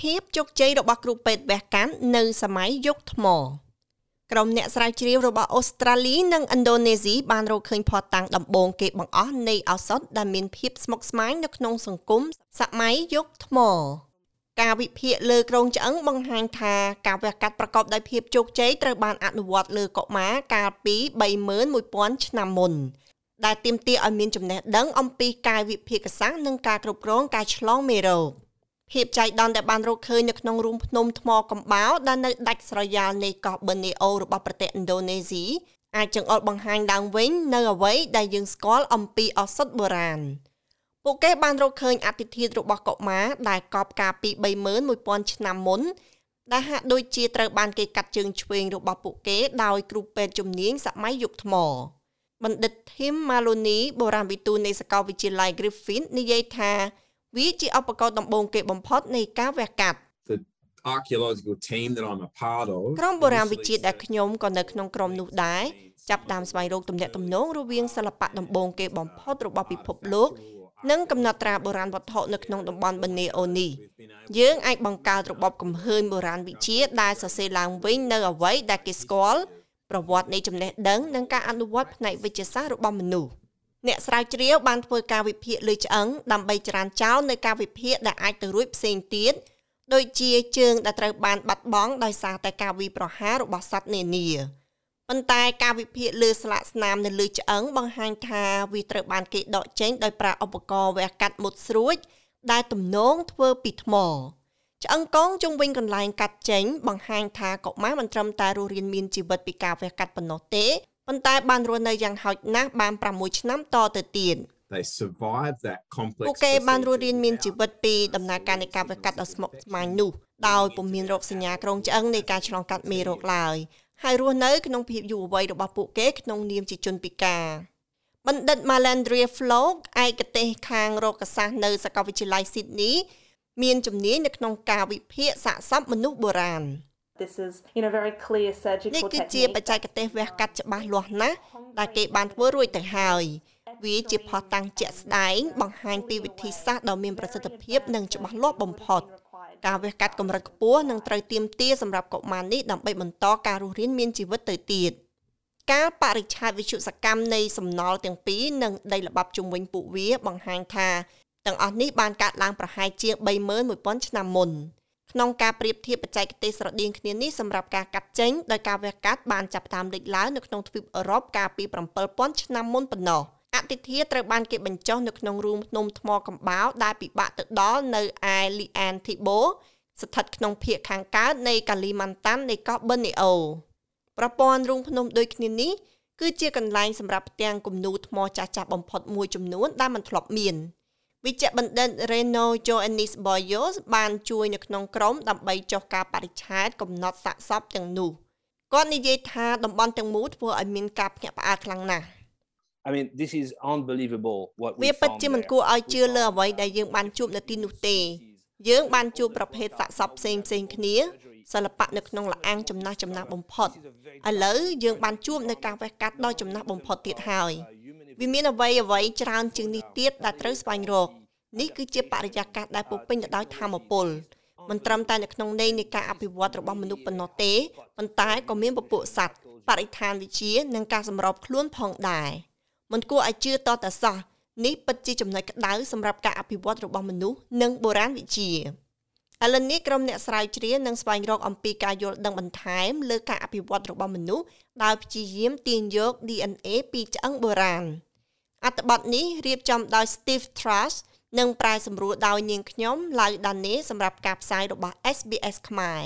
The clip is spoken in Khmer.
ភាពជោគជ័យរបស់គ្រូពេទ្យវះកាត់នៅសម័យយុគថ្មក្រុមអ្នកស្រាវជ្រាវរបស់អូស្ត្រាលីនិងឥណ្ឌូនេស៊ីបានរកឃើញភស្តុតាងដំបូងគេបង្អស់នៃឱសថដែលមានភាពស្មុគស្មាញនៅក្នុងសង្គមសម័យយុគថ្មការវិភាគលើក្រងឆ្អឹងបង្ហាញថាការវះកាត់ប្រកបដោយភាពជោគជ័យត្រូវបានអនុវត្តលើកុមារកាលពី31000ឆ្នាំមុនដែលទាមទារឲ្យមានចំណេះដឹងអំពីកាយវិភាគសាស្ត្រនិងការគ្រប់គ្រងការឆ្លងមេរោគ ភាពចៃដន្យដែលបានរកឃើញនៅក្នុងរូងភ្នំថ្មកំបោរដែលនៅដាច់ស្រយាលនៃកោះប៊ឺណេអូរបស់ប្រទេសឥណ្ឌូនេស៊ីអាចចង្អុលបង្ហាញឡើងវិញនៅអ្វីដែលយើងស្គាល់អំពីឱសថបុរាណពួកគេបានរកឃើញអតិធាតុរបស់កុមារដែលកប់កាលពី31000ឆ្នាំមុនដែលហាក់ដូចជាត្រូវបានគេកាត់ជើងឆ្វេងរបស់ពួកគេដោយគ្រូពេទ្យជំនាញសម័យយុគថ្មបណ្ឌិត Tim Maloney បុរាណវិទូនៃសាកលវិទ្យាល័យ Griffith និយាយថា វាជាឧបករណ៍ដំបូងគេបំផុតនៃការវះកាត់ archaeological team that I'm a part of ក្រុមបុរាណវិទ្យាដែលខ្ញុំក៏នៅក្នុងក្រុមនោះដែរចាប់តាមស្វែងរកទំនាក់ទំនងរវាងសិល្បៈដំបូងគេបំផុតរបស់ពិភពលោកនិងកំណត់ត្រាបុរាណវត្ថុនៅក្នុងតំបន់បនេអូនីយើងអាចបង្កើតរបបកំហើញបុរាណវិទ្យាដែលសរសេរឡើងវិញនៅអ្វីដែលគេស្គាល់ប្រវត្តិនៃចំណេះដឹងនិងការអនុវត្តផ្នែកវិទ្យាសាស្ត្ររបស់មនុស្ស អ្នកស្រាវជ្រាវបានធ្វើការវិភាគលើឆ្អឹងដើម្បីច្រានចោលនៅការវិភាគដែលអាចទៅរួចផ្សេងទៀតដូចជាជើងដែលត្រូវបានបាត់បង់ដោយសារតែការវាយប្រហាររបស់សត្វនានាប៉ុន្តែការវិភាគលើស្លាកស្នាមនៅលើឆ្អឹងបង្ហាញថាវាត្រូវបានគេដកចេញដោយប្រើឧបករណ៍វះកាត់មុតស្រួច ដែលទំនងធ្វើពីថ្មឆ្អឹងកងជុំវិញកន្លែងកាត់ចេញបង្ហាញថាកុមារមិនត្រឹមតែរស់រានមានជីវិតពីការវះកាត់ប៉ុណ្ណោះទេ ប៉ុន្តែបានរស់នៅយ៉ាងហោចណាស់បាន6ឆ្នាំតទៅទៀត they survive that complex ពួកគេបានរស់រានមានជីវិតពីដំណើរការនៃការវះកាត់ដ៏ស្មុគស្មាញនោះដោយពុំមានរោគសញ្ញាក្រងឆ្អឹងនៃការឆ្លងកាត់មេរោគឡើយហើយរស់នៅក្នុងភាពយុវវ័យរបស់ពួកគេក្នុងនាមជាជនពិការបណ្ឌិត Malandria Flog ឯកទេសខាងរោគសាស្ត្រនៅសាកលវិទ្យាល័យ Sydney មានជំនាញនៅក្នុងការវិភាគសាកសពមនុស្សបុរាណ This is you know very clear surgical នេះគឺជាបច្ចេកទេសវះកាត់ច្បាស់លាស់ណាស់ដែលគេបានធ្វើរួចទៅហើយវាជាផុសតាំងជាក់ស្ដែងបង្ហាញពីវិធីសាស្ត្រដ៏មានប្រសិទ្ធភាពនិងច្បាស់លាស់បំផុតការវះកាត់កម្រិតខ្ពស់នឹងត្រូវទៀមទាសម្រាប់កុមារនេះដើម្បីបន្តការរស់រានមានជីវិតទៅទៀតការបរិច្ឆេទវិទ្យុសកម្មនៃសំណល់ទាំងពីរនិងដីល្បាប់ជុំវិញពួកវាបង្ហាញថាទាំងអស់នេះបានកើតឡើងប្រហែលជាង31000ឆ្នាំមុន ក្នុងការប្រៀបធៀបបច្ចេកទេសស្រដៀងគ្នានេះសម្រាប់ការកាត់ចេញដោយការវះកាត់បានចាប់ផ្ដើមលេចឡើងនៅក្នុងទ្វីបអឺរ៉ុបកាលពី7000ឆ្នាំមុនប៉ុណ្ណោះ។អតិធាត្រូវបានគេបញ្ចុះនៅក្នុងរូងភ្នំថ្មកំបោរដែលពិបាកទៅដល់នៅឯលីអានធីបូស្ថិតក្នុងភូមិខាងកើតនៃកាលីម៉ាន់តាន់នៃកោះប៊ឺនេអូប្រព័ន្ធរូងភ្នំដូចគ្នានេះគឺជាកន្លែងសម្រាប់ផ្ទាំងគំនូរថ្មចាស់ៗបំផុតមួយចំនួនដែលមិនធ្លាប់មាន វិជ្ជបណ្ឌិត Reno Joannis Boyos បានជួយនៅក្នុងក្រុមដើម្បីចុះការបរិច្ឆេទកំណត់សាកសពទាំងនោះគាត់និយាយថាតំបន់ទាំងមូលធ្វើឲ្យមានការភ្ញាក់ផ្អើលខ្លាំងណាស់ I mean this is unbelievable what we វាពិតជាមិនគួរឲ្យជឿលើអ្វីដែលយើងបានជួបនៅទីនោះទេ យើងបានជួបប្រភេទសាកសពផ្សេងផ្សេងគ្នាសិល្បៈនៅក្នុងលអាងចំណាស់ចំណាស់បំផុតឥឡូវយើងបានជួបនៅការវះកាត់ដ៏ចំណាស់បំផុតទៀតហើយ វាមានអ្វីអ្វីច្រើនជាងនេះទៀតដែលត្រូវស្វែងរកនេះគឺជាបរិយាកាសដែលពោពេញទៅដោយធម៌ពលមិនត្រឹមតែនៅក្នុងន័យនៃការអភិវឌ្ឍរបស់មនុស្សប៉ុណ្ណោះទេប៉ុន្តែក៏មានពពួកសត្វបរិស្ថានវិទ្យានិងការសម្របខ្លួនផងដែរ។មិនគួរឲ្យជឿតតែសោះនេះពិតជាចំណុចក្តៅសម្រាប់ការអភិវឌ្ឍរបស់មនុស្សនិងបុរាណវិទ្យាឥឡូវនេះក្រុមអ្នកស្រាវជ្រាវនឹងស្វែងរកអំពីការយល់ដឹងបន្ថែមលើការអភិវឌ្ឍរបស់មនុស្សដោយព្យាយាមទាញយក DNA ពីឆ្អឹងបុរាណ អត្ថបទនេះរៀបចំដោយ Steve Truss និងប្រែសម្រួលដោយនាងខ្ញុំឡៅដានេសម្រាប់ការផ្សាយរបស់ SBS ខ្មែរ